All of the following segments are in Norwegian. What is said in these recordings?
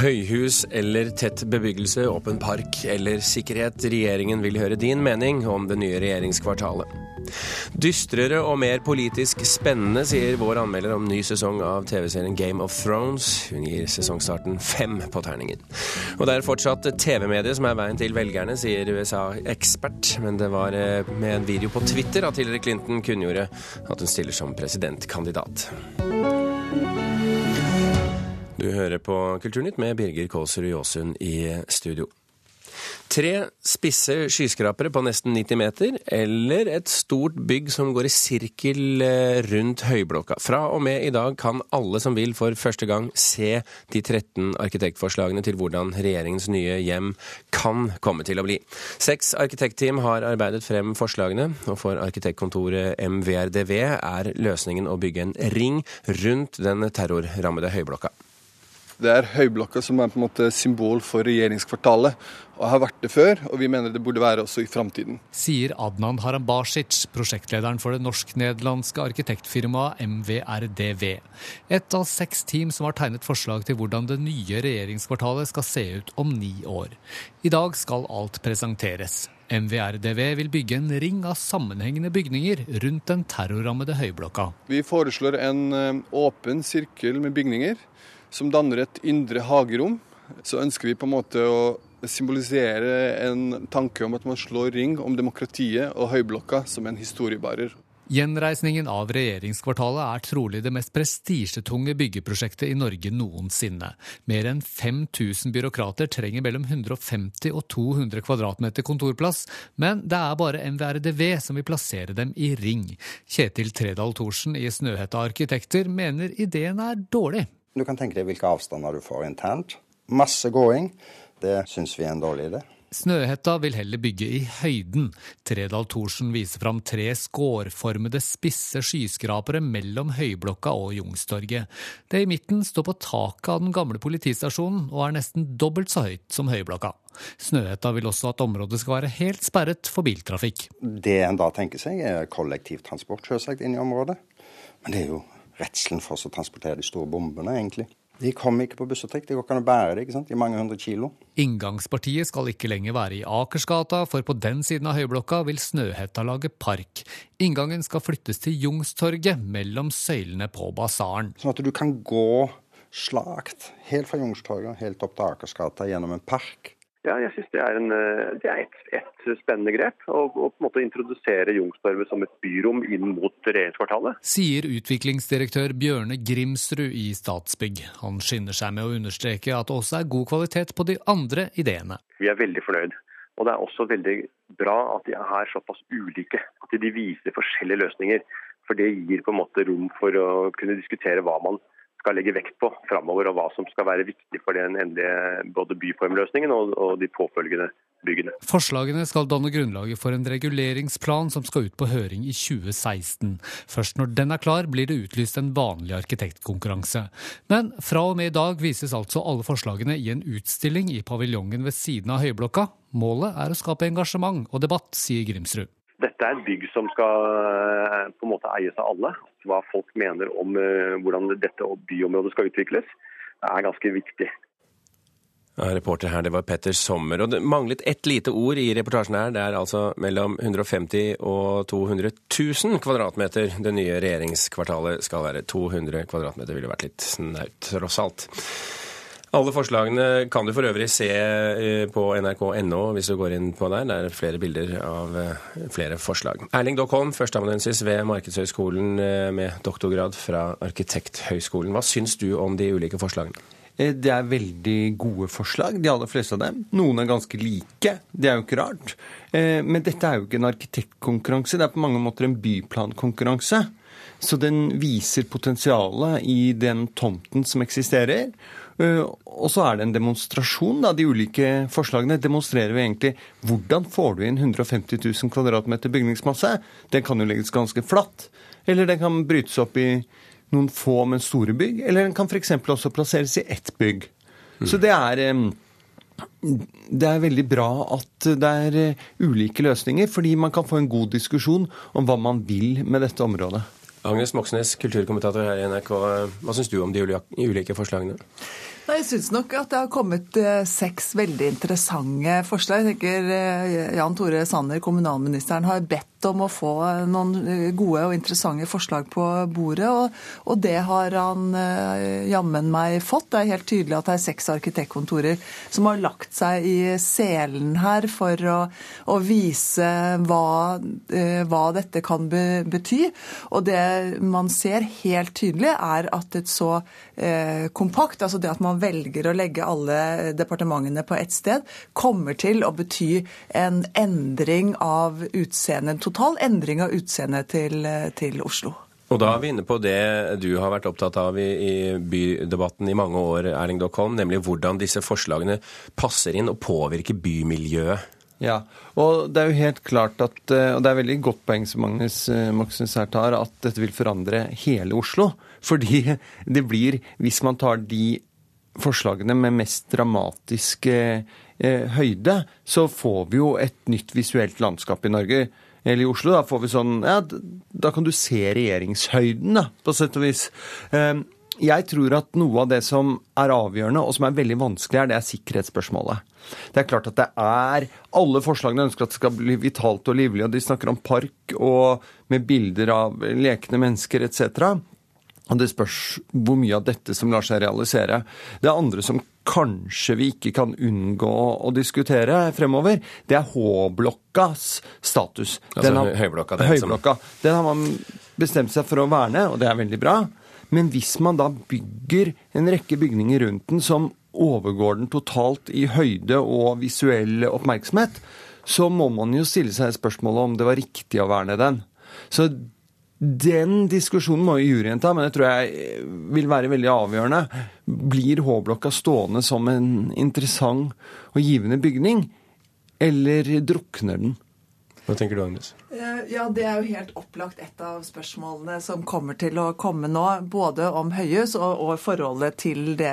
Høyhus eller tett bebyggelse, åpen park eller sikkerhet. Regjeringen vil høre din mening om det nye regjeringskvartalet. Dystrere og mer politisk spennende, sier vår anmelder om ny sesong av TV-serien Game of Thrones. Hun gir sesongstarten fem på terningen. Og det er fortsatt TV-mediet som er veien til velgerne, sier USA-ekspert. Men det var eh, med en video på Twitter at Hillary Clinton kunngjorde at hun stiller som presidentkandidat. Du hører på Kulturnytt med Birger Kålsrud Jåsund i studio. Tre spisse skyskrapere på nesten 90 meter, eller et stort bygg som går i sirkel eh, rundt Høyblokka. Fra og med i dag kan alle som vil for første gang se de 13 arkitektforslagene til hvordan regjeringens nye hjem kan komme til å bli. Seks arkitektteam har arbeidet frem forslagene, og for arkitektkontoret MVRDV er løsningen å bygge en ring rundt den terrorrammede Høyblokka. Det er Høyblokka som er på en måte symbol for regjeringskvartalet, og har vært det før, og vi mener det burde være også i framtiden. Sier Adnan Harambasic, prosjektlederen for det norsk-nederlandske arkitektfirmaet MVRDV. Et av seks team som har tegnet forslag til hvordan det nye regjeringskvartalet skal se ut om ni år. I dag skal alt presenteres. MVRDV vil bygge en ring av sammenhengende bygninger rundt den terrorrammede Høyblokka. Vi foreslår en eh, åpen sirkel med bygninger som danner et indre hagerom. Så ønsker vi på en måte å symbolisere en tanke om at man slår ring om demokratiet og Høyblokka som en historiebærer. Gjenreisningen av regjeringskvartalet er trolig det mest prestisjetunge byggeprosjektet i Norge noensinne. Mer enn 5000 byråkrater trenger mellom 150 og 200 kvadratmeter kontorplass, men det er bare MVRDV som vil plassere dem i ring. Kjetil Tredal Thorsen i Snøhetta Arkitekter mener ideen er dårlig. Du kan tenke deg hvilke avstander du får internt. Masse gåing. Det syns vi er en dårlig idé. Snøhetta vil heller bygge i høyden. Tredal Thorsen viser fram tre skårformede, spisse skyskrapere mellom Høyblokka og Jungstorget. Det i midten står på taket av den gamle politistasjonen og er nesten dobbelt så høyt som Høyblokka. Snøhetta vil også at området skal være helt sperret for biltrafikk. Det en da tenker seg, er kollektivtransport selvsagt inn i området. Men det er jo redselen for å transportere de store bombene, egentlig. De kommer ikke på buss og trikk, det går ikke an å bære det ikke sant? i mange hundre kilo. Inngangspartiet skal ikke lenger være i Akersgata, for på den siden av Høyblokka vil Snøhetta lage park. Inngangen skal flyttes til Jungstorget, mellom søylene på basaren. Sånn at du kan gå slakt helt fra Jungstorget helt opp til Akersgata gjennom en park. Ja, jeg synes det er, en, eh, det er et, et, spennende grep. Å på en måte introdusere Youngstorget som et byrom inn mot regjeringskvartalet. Sier utviklingsdirektør Bjørne Grimsrud i Statsbygg. Han skynder seg med å understreke at det også er god kvalitet på de andre ideene. Vi er veldig fornøyd. Og det er også veldig bra at de er såpass ulike. At de viser forskjellige løsninger. For det gir på en måte rom for å kunne diskutere hva man skal legge vekt på framover, og hva som skal være viktig for den endelige både byformløsningen og, og de påfølgende byggene. Forslagene skal danne grunnlaget for en reguleringsplan som skal ut på høring i 2016. Først når den er klar, blir det utlyst en vanlig arkitektkonkurranse. Men fra og med i dag vises altså alle forslagene i en utstilling i paviljongen ved siden av Høyblokka. Målet er å skape engasjement og debatt, sier Grimsrud. Dette er et bygg som skal eh, på en måte eies av alle. Hva folk mener om eh, hvordan dette byområdet skal utvikles, er ganske viktig. Ja, reporter her, det var Petter Sommer. Og det manglet ett lite ord i reportasjen her. Det er altså mellom 150 og 200 000 kvadratmeter det nye regjeringskvartalet skal være. 200 kvadratmeter ville vært litt snaut, tross alt. Alle forslagene kan du for øvrig se eh, på nrk.no hvis du går inn på der. Det er flere bilder av eh, flere forslag. Erling Dockholm, førsteamanuensis ved Markedshøgskolen eh, med doktorgrad fra Arkitekthøgskolen. Hva syns du om de ulike forslagene? Det er veldig gode forslag, de aller fleste av dem. Noen er ganske like, det er jo ikke rart. Men dette er jo ikke en arkitektkonkurranse, det er på mange måter en byplankonkurranse. Så den viser potensialet i den tomten som eksisterer. Eh, og så er det en demonstrasjon. da, De ulike forslagene demonstrerer vi egentlig hvordan får du inn 150 000 kvadratmeter bygningsmasse. Den kan jo legges ganske flatt, eller den kan brytes opp i noen få, men store bygg. Eller den kan f.eks. også plasseres i ett bygg. Mm. Så det er det er veldig bra at det er eh, ulike løsninger, fordi man kan få en god diskusjon om hva man vil med dette området. Agnes Moxnes, kulturkommentator her i NRK. Hva syns du om de ulike forslagene? Jeg syns nok at det har kommet eh, seks veldig interessante forslag. Jeg tenker eh, Jan Tore Sanner, kommunalministeren, har bedt om å få eh, noen gode og interessante forslag på bordet, og, og det har han jammen meg fått. Det er helt tydelig at det er seks arkitektkontorer som har lagt seg i selen her for å, å vise hva, hva, dette kan bety. Og det man ser helt tydelig, er at et så eh, kompakt, altså det at man velger å legge alle departementene på ett sted, kommer til å bety en endring av utseendet, en total endring av utseendet til, til Oslo. Og da er vi inne på det du har vært opptatt av i, i bydebatten i mange år, Erling Dockholm, nemlig hvordan disse forslagene passer inn og påvirker bymiljøet. Ja, og det er jo helt klart at, eh, og det er veldig godt poeng som Magnus eh, Moxnes her tar, at dette vil forandre hele Oslo. Fordi det blir, hvis man tar de forslagene med mest dramatisk eh, høyde, så får vi jo et nytt visuelt landskap i Norge. Eller i Oslo, da får vi sånn Ja, da kan du se regjeringshøyden, da, på sett og vis. Eh, jeg tror at noe av det som er avgjørende, og som er veldig vanskelig, er det er sikkerhetsspørsmålet. Det er klart at det er Alle forslagene ønsker at det skal bli vitalt og livlig, og de snakker om park og med bilder av lekende mennesker etc. Og Det spørs hvor mye av dette som lar seg realisere. Det andre som kanskje vi ikke kan unngå å diskutere fremover, det er H-blokkas status. Altså den har, høyblokka, den, høyblokka. Den har man bestemt seg for å verne, og det er veldig bra. Men hvis man da bygger en rekke bygninger rundt den som overgår den totalt i høyde og visuell oppmerksomhet, så må man jo stille seg spørsmålet om det var riktig å verne den. Så den diskusjonen må jo juryen ta, men det tror jeg vil være veldig avgjørende. Blir H-blokka stående som en interessant og givende bygning, eller drukner den? Hva tenker du, Agnes? Eh, ja, Det er jo helt opplagt et av spørsmålene som kommer til å komme nå. Både om høyhus og, og forholdet til det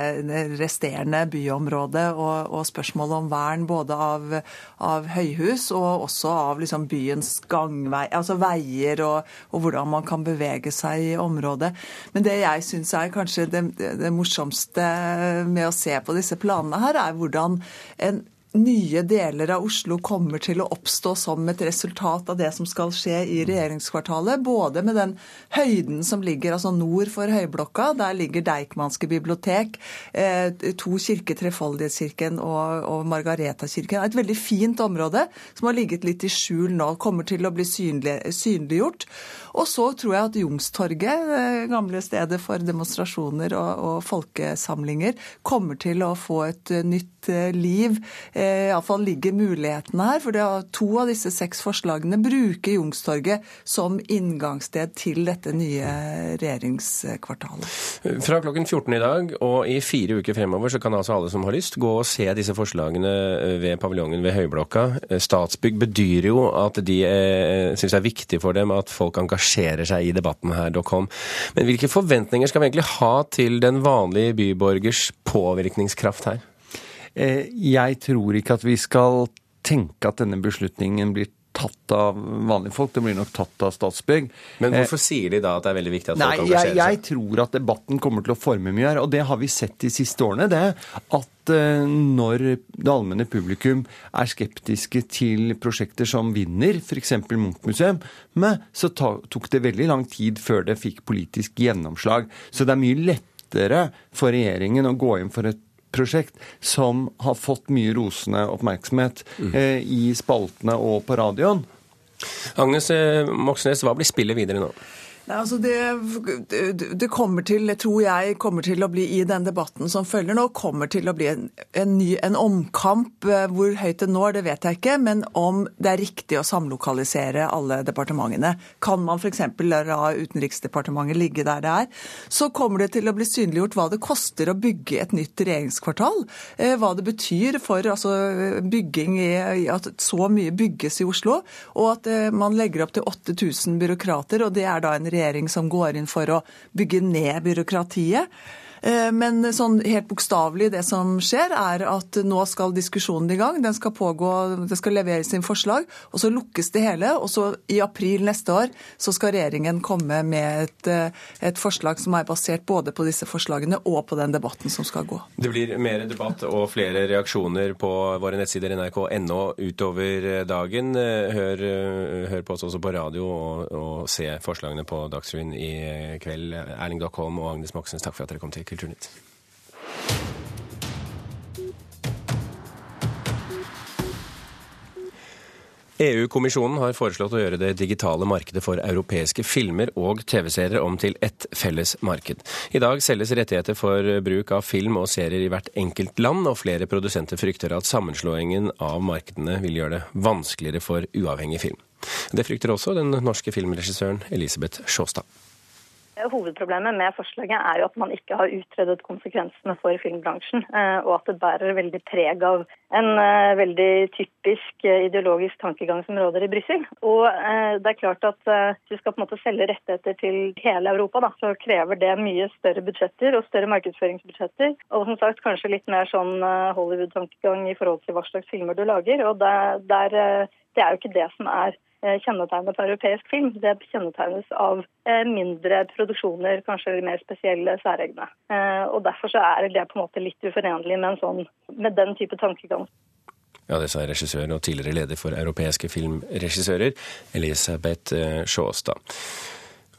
resterende byområdet. Og, og spørsmålet om vern både av, av høyhus og også av liksom byens gangvei, altså veier og, og, hvordan man kan bevege seg i området. Men det jeg syns er kanskje det, det morsomste med å se på disse planene her, er hvordan en nye deler av Oslo kommer til å oppstå som et resultat av det som skal skje i regjeringskvartalet. Både med den høyden som ligger altså nord for Høyblokka. Der ligger Deichmanske bibliotek, eh, to kirker, Trefoldighetskirken og, og Margaretakirken. Et veldig fint område som har ligget litt i skjul nå. Kommer til å bli synlig, synliggjort. Og så tror jeg at Jungstorget, det gamle stedet for demonstrasjoner og, og folkesamlinger, kommer til å få et nytt eh, liv. Eh, Iallfall ligger mulighetene her. For det er to av disse seks forslagene bruker Youngstorget som inngangssted til dette nye regjeringskvartalet. Fra klokken 14 i dag og i fire uker fremover så kan altså alle som har lyst, gå og se disse forslagene ved paviljongen ved Høyblokka. Statsbygg bedyrer jo at de eh, syns det er viktig for dem at folk engasjerer seg i debatten her, .com. Men hvilke forventninger skal vi egentlig ha til den vanlige byborgers påvirkningskraft her? Eh, jeg tror ikke at vi skal tenke at denne beslutningen blir tatt av vanlige folk, det blir nok tatt av Statsbygg. Men hvorfor sier de da at det er veldig viktig at folk Nei, engasjerer seg? Jeg, jeg tror at debatten kommer til å forme mye her, og det har vi sett de siste årene. det At eh, når det allmenne publikum er skeptiske til prosjekter som vinner, f.eks. Munch-museet, så tok det veldig lang tid før det fikk politisk gjennomslag. Så det er mye lettere for regjeringen å gå inn for et prosjekt som har fått mye rosende oppmerksomhet mm. eh, i spaltene og på radioen. Agnes eh, Moxnes, hva blir spillet videre nå? Nei, altså det, det, kommer til, tror jeg, kommer til å bli i den debatten som følger nå, kommer til å bli en, en, ny, en omkamp. Eh, hvor høyt det når, det vet jeg ikke, men om det er riktig å samlokalisere alle departementene. Kan man f.eks. la Utenriksdepartementet ligge der det er? Så kommer det til å bli synliggjort hva det koster å bygge et nytt regjeringskvartal. Eh, hva det betyr for altså, bygging i, at så mye bygges i Oslo, og at eh, man legger opp til 8000 byråkrater. og det er da en regjering som går inn for å bygge ned byråkratiet. Eh, men sånn helt bokstavelig, det som skjer, er at nå skal diskusjonen i gang. Den skal pågå, det skal leveres inn forslag, og så lukkes det hele. Og så i april neste år så skal regjeringen komme med et, eh, et forslag som er basert både på disse forslagene og på den debatten som skal gå. Det blir mer debatt og flere reaksjoner på våre nettsider nrk.no utover dagen. Hør, hør, på oss også på radio og, og se forslagene på Dagsrevyen i kveld. Erling Dockholm og Agnes Moxnes, takk for at dere kom til Kulturnytt. EU-kommisjonen har foreslått å gjøre det digitale markedet for europeiske filmer og TV-serier om til ett felles marked. I dag selges rettigheter for bruk av film og serier i hvert enkelt land, og flere produsenter frykter at sammenslåingen av markedene vil gjøre det vanskeligere for uavhengig film. Det frykter også den norske filmregissøren Elisabeth Sjåstad. Hovedproblemet med forslaget er jo at man ikke har utredet konsekvensene for filmbransjen, eh, og at det bærer veldig preg av en eh, veldig typisk eh, ideologisk tankegang som råder i Brussel. Og det er klart at hvis du skal på en måte selge rettigheter til hele Europa, da, så krever det mye større budsjetter og større markedsføringsbudsjetter. Og som sagt kanskje litt mer sånn Hollywood-tankegang i forhold til hva slags filmer du lager. Og der, der, det er jo ikke det som er kjennetegnet på europeisk film. Det kjennetegnes av eh, mindre produksjoner, kanskje mer spesielle, særegne. Eh, og Derfor så er det på en måte litt uforenlig med, sånn, med den type tankegang. Ja, Det sa regissør og tidligere leder for europeiske filmregissører, Elisabeth Sjåstad.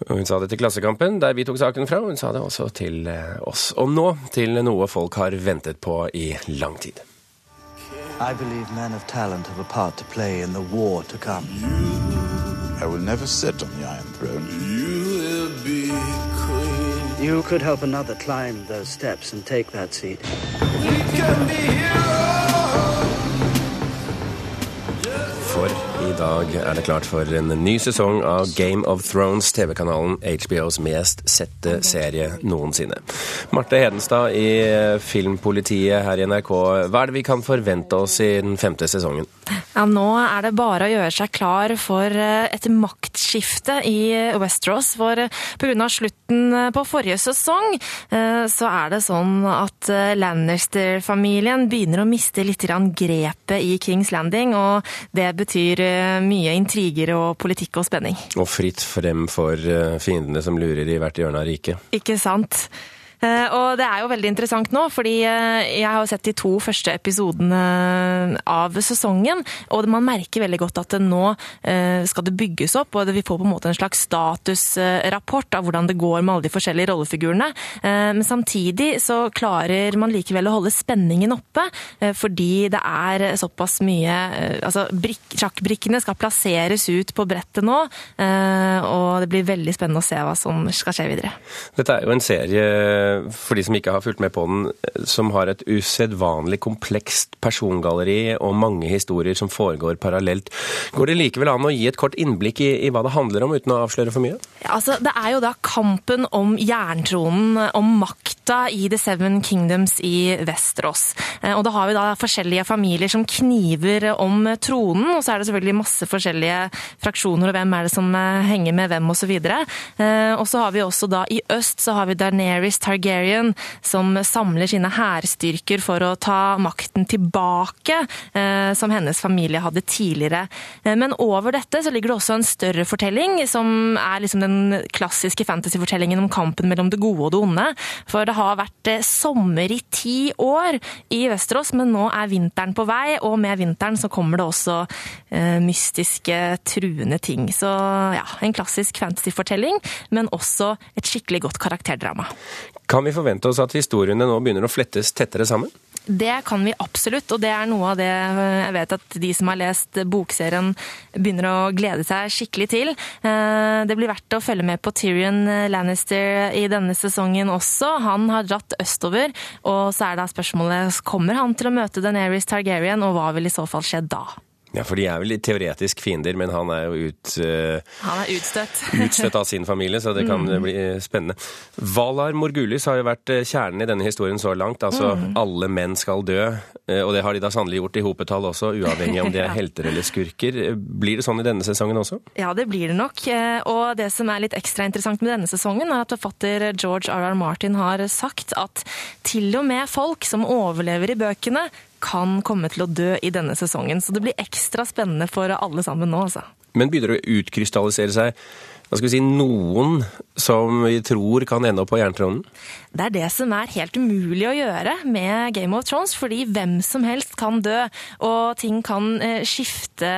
Hun sa det til Klassekampen, der vi tok saken fra. Hun sa det også til oss. Og nå til noe folk har ventet på i lang tid. I believe men of talent have a part to play in the war to come. I will never sit on the Iron Throne. You will be queen. You could help another climb those steps and take that seat. We can be heroes. I dag er det klart for en ny sesong av Game of Thrones, TV-kanalen HBOs mest sette serie noensinne. Marte Hedenstad i Filmpolitiet her i NRK, hva er det vi kan forvente oss i den femte sesongen? Ja, Nå er det bare å gjøre seg klar for eh, et maktskifte i Westeros. For eh, pga. slutten eh, på forrige sesong, så er det sånn at Lannister-familien begynner å miste litt grepet i Kings Landing. Og det betyr mye intriger og politikk og spenning. Og fritt frem for fiendene som lurer i hvert hjørne av riket. Ikke sant. Eh, og det er jo veldig interessant nå, fordi eh, jeg har sett de to første episodene av sesongen, og man merker veldig godt at nå eh, skal det bygges opp, og vi får på en måte en slags statusrapport av hvordan det går med alle de forskjellige rollefigurene. Men samtidig så klarer man likevel å holde spenningen oppe, fordi det er såpass mye Altså, sjakkbrikkene skal plasseres ut på brettet nå, og det blir veldig spennende å se hva som skal skje videre. Dette er jo en serie for de som ikke har fulgt med på den, som har et usedvanlig komplekst persongalleri og mange historier som foregår parallelt. Går det likevel an å gi et kort innblikk i, i hva det handler om, uten å avsløre for mye? Ja, altså, det er jo da kampen om jerntronen, om makta i The Seven Kingdoms i Vesterås. Eh, og da har vi da forskjellige familier som kniver om tronen, og så er det selvfølgelig masse forskjellige fraksjoner, og hvem er det som eh, henger med hvem, osv. Eh, og så har vi også da i øst så har vi Daenerys Targaryen som samler sine hærstyrker for å ta makten tilbake, som hennes familie hadde tidligere. Men over dette så ligger det også en større fortelling, som er liksom den klassiske fantasyfortellingen om kampen mellom det gode og det onde. For det har vært eh, sommer i ti år i Vesterås, men nå er vinteren på vei, og med vinteren så kommer det også mystiske, truende ting. Så ja, en klassisk fantasyfortelling, men også et skikkelig godt karakterdrama. Kan vi forvente oss at historiene nå begynner å flettes tettere sammen? Det kan vi absolutt, og det er noe av det jeg vet at de som har lest bokserien begynner å glede seg skikkelig til. Eh, det blir verdt å følge med på Tyrion Lannister i denne sesongen også. Han har dratt østover, og så er da spørsmålet kommer han til å møte Daenerys Targaryen, og hva vil i så fall skje da? Ja, for de er vel teoretisk fiender, men han er jo ut, uh, Han er utstøtt. utstøtt av sin familie, så det kan mm. bli spennende. Valar Morgulis har jo vært kjernen i denne historien så langt. Altså mm. alle menn skal dø, og det har de da sannelig gjort i hopetall også, uavhengig om de er helter eller skurker. Blir det sånn i denne sesongen også? Ja, det blir det nok. Og det som er litt ekstra interessant med denne sesongen, er at forfatter George R.R. Martin har sagt at til og med folk som overlever i bøkene, kan komme til å dø i denne sesongen. Så det blir ekstra spennende for alle sammen nå, altså. Men begynner det å utkrystallisere seg hva skal vi si, noen som vi tror kan ende opp på jerntronen? Det er det som er helt umulig å gjøre med Game of Thrones, fordi hvem som helst kan dø, og ting kan eh, skifte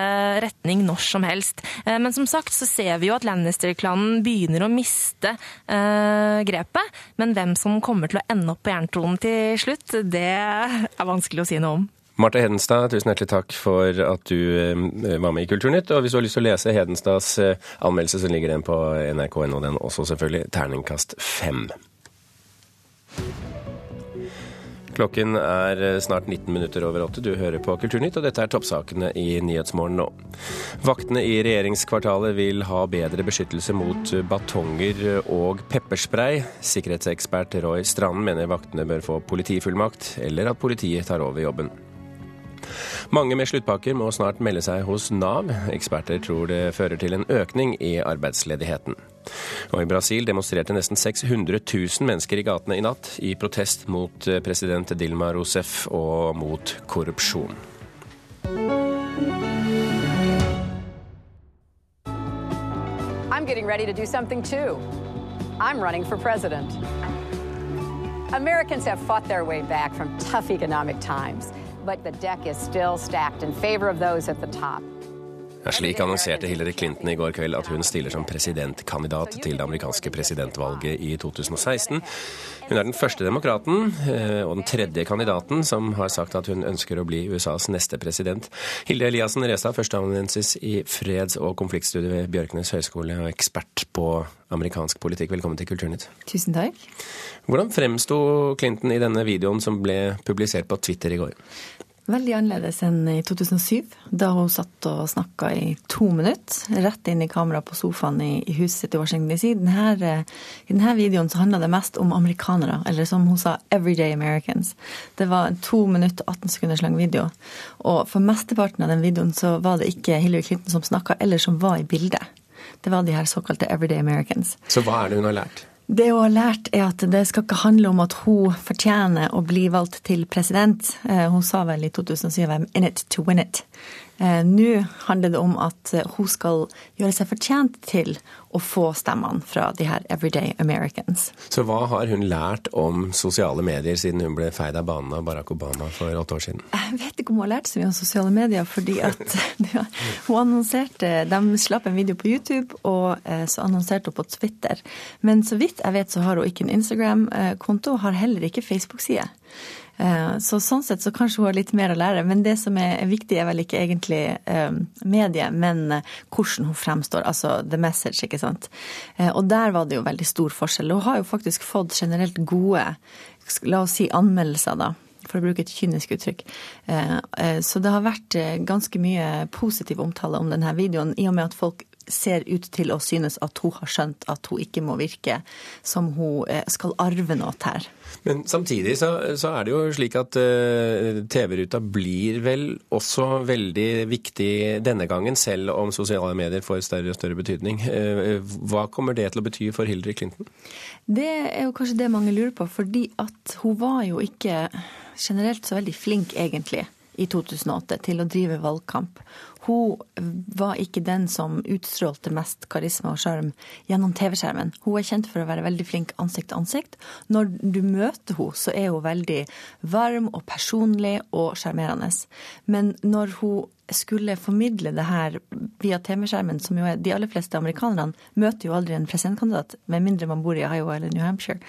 retning når som helst. Eh, men som sagt så ser vi jo at Lannister-klanen begynner å miste uh, grepet, men hvem som kommer til å ende opp på jerntronen til slutt, det er vanskelig å si noe om. Marte Hedenstad, tusen hjertelig takk for at du eh, var med i Kulturnytt. Og hvis du har lyst til å lese Hedenstads eh, anmeldelse, så ligger den på nrk.no, den også selvfølgelig. Terningkast fem. Klokken er eh, snart 19 minutter over åtte. Du hører på Kulturnytt, og dette er toppsakene i Nyhetsmorgen nå. Vaktene i regjeringskvartalet vil ha bedre beskyttelse mot batonger og pepperspray. Sikkerhetsekspert Roy Stranden mener vaktene bør få politifullmakt, eller at politiet tar over jobben. Mange med sluttpakker må snart melde seg hos Nav. Eksperter tror det fører til en økning i arbeidsledigheten. Og I Brasil demonstrerte nesten 600 000 mennesker i gatene i natt i protest mot eh, president Dilma Rousef og mot korrupsjon. I'm getting ready to do something too. I'm running for president. Americans have fought their way back from tough economic times but the deck is still stacked in favor of those at the top. Ja, slik annonserte Hillary Clinton i går kveld at hun stiller som presidentkandidat til det amerikanske presidentvalget i 2016. Hun er den første demokraten eh, og den tredje kandidaten som har sagt at hun ønsker å bli USAs neste president. Hilde Eliassen Restad, førsteamanuensis i freds- og konfliktstudiet ved Bjørknes høgskole og ekspert på amerikansk politikk. Velkommen til Kulturnytt. Tusen takk. Hvordan fremsto Clinton i denne videoen som ble publisert på Twitter i går? Veldig annerledes enn i 2007, da hun satt og snakka i to minutter rett inn i kamera på sofaen i, i huset i Washington DC. Denne, eh, I denne videoen så handla det mest om amerikanere, eller som hun sa, 'everyday Americans'. Det var en to minutter 18 sekunders lang video. Og for mesteparten av den videoen så var det ikke Hillary Clinton som snakka, eller som var i bildet. Det var de her såkalte 'everyday Americans'. Så hva er det hun har lært? Det hun har lært, er at det skal ikke handle om at hun fortjener å bli valgt til president. Eh, hun sa vel i 2007 I'm in it to win it. Eh, nå handler det om at eh, hun skal gjøre seg fortjent til å få stemmene fra de her everyday Americans. Så hva har hun lært om sosiale medier siden hun ble feid av banen av Barack Obama for åtte år siden? Jeg vet ikke om hun har lært så mye om sosiale medier, fordi at hun annonserte De slapp en video på YouTube, og eh, så annonserte hun på Twitter. Men så vidt jeg vet, så har hun ikke en Instagram-konto, har heller ikke Facebook-side. Eh, så sånn sett så kanskje hun har litt mer å lære. Men det som er viktig, er vel ikke egentlig eh, mediet, men eh, hvordan hun fremstår. Altså the message, ikke sant. Og der var det jo veldig stor forskjell. Hun har jo faktisk fått generelt gode, la oss si anmeldelser, da for å bruke et kynisk uttrykk. Så det har vært ganske mye positiv omtale om denne videoen, i og med at folk ser ut til å synes at hun har skjønt at hun ikke må virke som hun eh, skal arve noe her. Men samtidig så, så er det jo slik at uh, TV-ruta blir vel også veldig viktig denne gangen, selv om sosiale medier får større og større betydning. Uh, hva kommer det til å bety for Hillary Clinton? Det er jo kanskje det mange lurer på, fordi at hun var jo ikke generelt så veldig flink, egentlig i 2008 til å drive valgkamp. Hun var ikke den som utstrålte mest karisma og sjarm gjennom TV-skjermen. Hun er kjent for å være veldig flink ansikt til ansikt. Når du møter henne, så er hun veldig varm og personlig og sjarmerende. Men når hun skulle formidle det her via TV-skjermen, som jo er de aller fleste amerikanerne møter jo aldri en presidentkandidat, med mindre man bor i Iowa eller New Hampshire.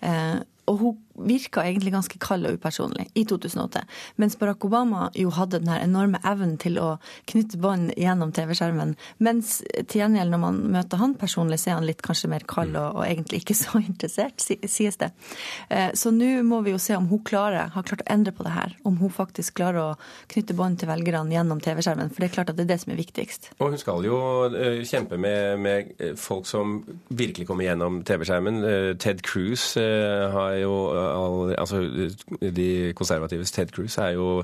Eh, og hun virka egentlig ganske kald og upersonlig i 2008. Mens Barack Obama jo hadde den her enorme evnen til å knytte bånd gjennom TV-skjermen. Mens til gjengjeld, når man møter han personlig, så er han litt kanskje mer kald og, og egentlig ikke så interessert, sies det. Eh, så nå må vi jo se om hun klarer, har klart å endre på det her. Om hun faktisk klarer å knytte bånd til velgerne gjennom TV-skjermen. For det er klart at det er det som er viktigst. Og hun skal jo uh, kjempe med, med, folk som virkelig kommer gjennom TV-skjermen. Ted Cruz har jo Altså de konservatives Ted Cruz er jo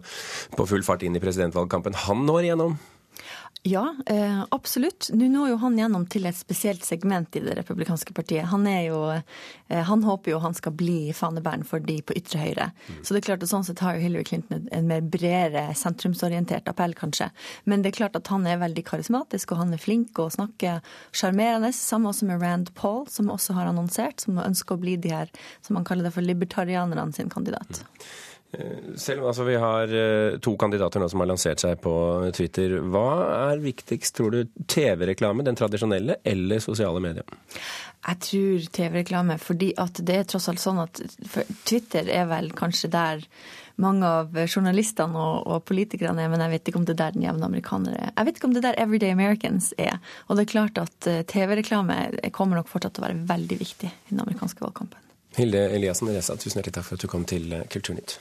på full fart inn i presidentvalgkampen. Han når igjennom? Ja, eh, absolutt. Nå når jo han gjennom til et spesielt segment i det republikanske partiet. Han, jo, eh, han håper jo han skal bli fanebæren for de på ytre høyre. Mm. Så det er klart at sånn sett har jo Hillary Clinton en mer bredere sentrumsorientert appell, kanskje. Men det er klart at han er veldig karismatisk, og han er flink og snakker sjarmerende. Samme også med Rand Paul, som også har annonsert, som ønsker å bli de her, som man kaller det for libertarianerne sin kandidat. Mm. Eh, selv om altså, vi har eh, to kandidater nå som har lansert seg på Twitter, hva er viktigst, tror du? TV-reklame, den tradisjonelle, eller sosiale medier? Jeg tror TV-reklame, fordi at det er tross alt sånn at Twitter er vel kanskje der mange av journalistene og, og, politikerne er, men jeg vet ikke om det er der den jevne amerikaner er. Jeg vet ikke om det er der Everyday Americans er. Og det er klart at eh, TV-reklame kommer nok fortsatt til å være veldig viktig i den amerikanske valgkampen. Hilde Eliassen Reza, tusen hjertelig takk for at du kom til Kulturnytt.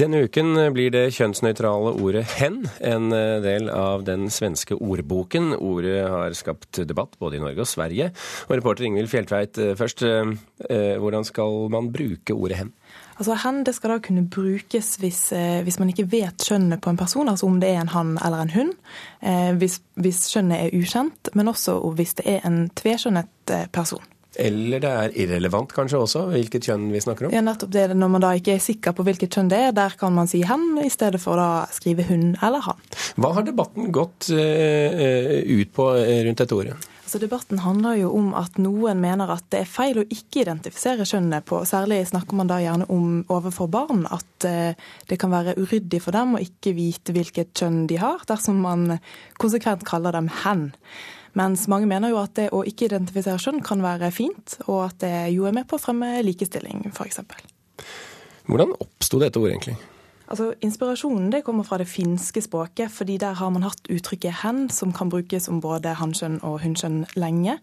Denne uken blir det kjønnsnøytrale ordet 'hen' en eh, del av den svenske ordboken. Ordet har skapt debatt både i Norge og Sverige. Og reporter Ingvild Fjelltveit, eh, først, eh, hvordan skal man bruke ordet 'hen'? Altså Hen det skal da kunne brukes hvis, hvis, man ikke vet kjønnet på en person, altså om det er en han eller en hun, Hvis, hvis kjønnet er ukjent, men også hvis det er en tvekjønnet person. Eller det er irrelevant kanskje også, hvilket kjønn vi snakker om? Ja, nettopp det. Når man da ikke er sikker på hvilket kjønn det er, der kan man si hen, i stedet for å skrive hun eller han. Hva har debatten gått uh, ut på eh, rundt dette ordet? Altså, debatten handler jo om at noen mener at det er feil å ikke identifisere kjønnet på. Særlig snakker man da gjerne om overfor barn at uh, det kan være uryddig for dem å ikke vite hvilket kjønn de har, dersom man konsekvent kaller dem hen. Mens mange mener jo at det å ikke identifisere kjønn kan være fint, og at det jo er med på å fremme likestilling, f.eks. Hvordan oppsto dette ordet egentlig? Altså, Inspirasjonen det kommer fra det finske språket, fordi der har man hatt uttrykket 'hen', som kan brukes om både hannkjønn og hunnkjønn lenge.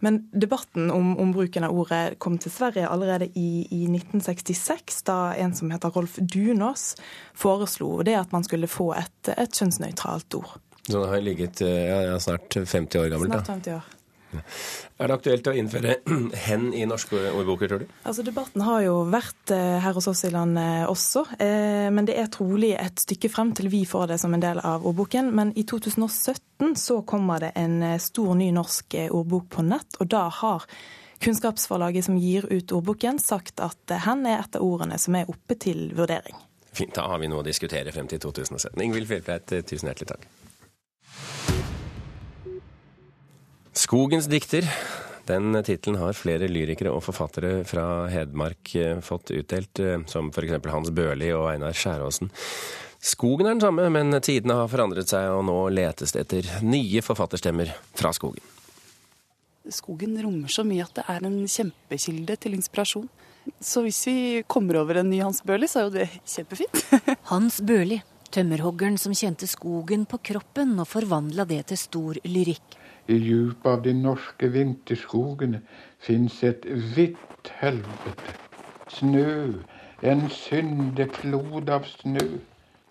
Men debatten om, om, bruken av ordet kom til Sverige allerede i, i, 1966, da en som heter Rolf Dunås foreslo det at man skulle få et, et kjønnsnøytralt ord. Så det har ligget eh, ja, snart 50 år gammelt? Snart 50 år. Er det aktuelt å innføre hen i norske ordboker, tror du? Altså, Debatten har jo vært eh, her hos oss i landet også. Eh, men det er trolig et stykke frem til vi får det som en del av ordboken. Men i 2017 så kommer det en stor ny norsk ordbok på nett, og da har Kunnskapsforlaget som gir ut ordboken, sagt at hen er et av ordene som er oppe til vurdering. Fint, da har vi noe å diskutere frem til 2017. Ingvild Fjelltveit, tusen hjertelig takk. Skogens dikter. Den tittelen har flere lyrikere og forfattere fra Hedmark eh, fått utdelt, eh, som f.eks. Hans Børli og Einar Skjæråsen. Skogen er den samme, men tidene har forandret seg, og nå letes det etter nye forfatterstemmer fra skogen. Skogen rommer så mye at det er en kjempekilde til inspirasjon. Så hvis vi kommer over en ny Hans Børli, så er jo det kjempefint. Hans Børli, tømmerhoggeren som kjente skogen på kroppen og forvandla det til stor lyrikk. I djupet av de norske vinterskogene fins et hvitt helvete. Snø, en syndeflod av snø.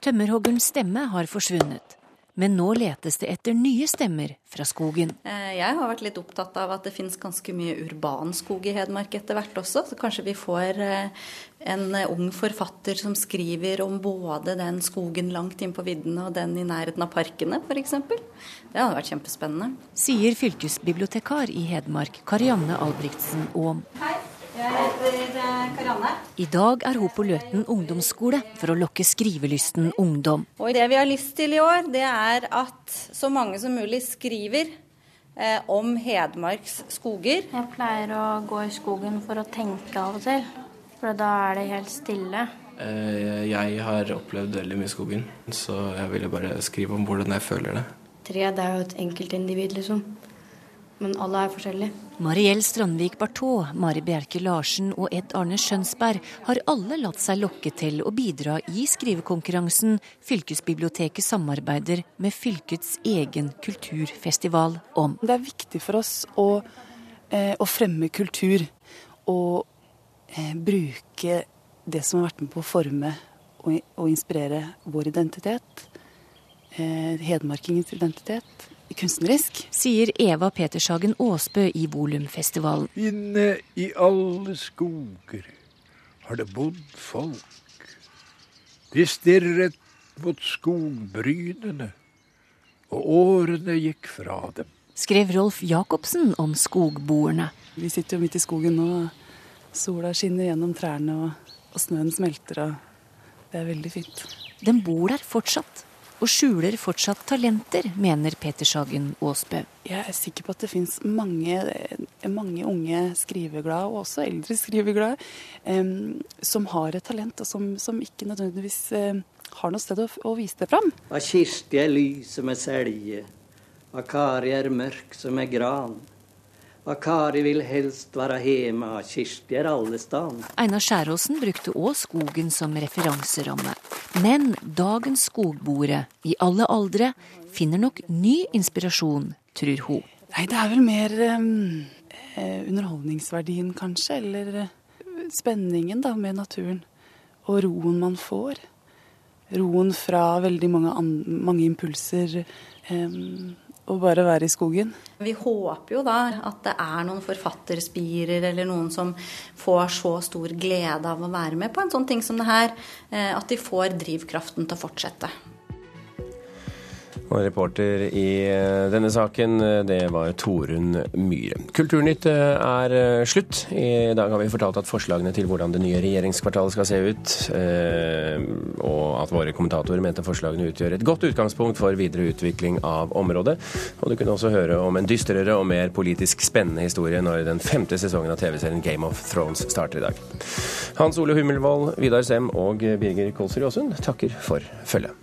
Tømmerhoggerens stemme har forsvunnet. Men nå letes det etter nye stemmer fra skogen. Eh, jeg har vært litt opptatt av at det finnes ganske mye urban skog i Hedmark etter hvert også. Så kanskje vi får eh, en ung forfatter som skriver om både den skogen langt inn på viddene og den i nærheten av parkene f.eks. Det hadde vært kjempespennende. Sier fylkesbibliotekar i Hedmark, Karianne Albrigtsen Aam. Hei. Jeg heter Karanne. I dag er hun på Løten ungdomsskole for å lokke skrivelysten ungdom. Og Det vi har lyst til i år, det er at så mange som mulig skriver eh, om Hedmarks skoger. Jeg pleier å gå i skogen for å tenke av og til, for da er det helt stille. Eh, jeg har opplevd veldig mye i skogen, så jeg ville bare skrive om hvordan jeg føler det. tre det er jo et enkeltindivid, liksom. Men alle er forskjellige. Mariell Strandvik Barthaa, Mari Bjerke Larsen og Ed Arne Skjønsberg har alle latt seg lokke til å bidra i skrivekonkurransen fylkesbiblioteket samarbeider med fylkets egen kulturfestival om. Det er viktig for oss å, eh, å fremme kultur og eh, bruke det som har vært med på å forme og, og inspirere vår identitet. Eh, hedmarkingens identitet kunstnerisk. Sier Eva Petershagen Aasbø i Volumfestivalen. Inne i alle skoger har det bodd folk. De stirret mot skogbrynene, og årene gikk fra dem. Skrev Rolf Jacobsen om skogboerne. Vi sitter jo midt i skogen nå. Sola skinner gjennom trærne, og, og snøen smelter. og Det er veldig fint. Den bor der fortsatt og skjuler fortsatt talenter, mener Peter Sagen Aasbø. Jeg er sikker på at det fins mange, mange, unge skriveglade, og også eldre skriveglade, um, som har et talent, og som, som ikke nødvendigvis um, har noe sted å, å vise det fram. Kirsti er lys som er selje, Kari er mørk som er gran. Kari vil helst være hjemme, Kirsti er allestan. Einar Skjæråsen brukte òg skogen som referanseramme. Men dagens skogboere, i alle aldre, finner nok ny inspirasjon, tror hun. Nei, det er vel mer um, underholdningsverdien, kanskje. Eller uh, spenningen da, med naturen. Og roen man får. Roen fra veldig mange, mange impulser. Um, å bare være i skogen. Vi håper jo da at det er noen forfatterspirer eller noen som får så stor glede av å være med på en sånn ting som det her, eh, at de får drivkraften til å fortsette. Og reporter i eh, denne saken, eh, det var Torunn Myhre. Kulturnytt eh, er slutt. I dag har vi fortalt at forslagene til hvordan det nye regjeringskvartalet skal se ut, og at våre kommentatorer mente forslagene utgjør et godt utgangspunkt for videre utvikling av området. Og du kunne også høre om en dystrere og mer politisk spennende historie når den femte sesongen av TV-serien Game of Thrones starter i dag. Hans Ole Hummelvold, Vidar Sem og Birger Kolsrud Aasund takker for følget.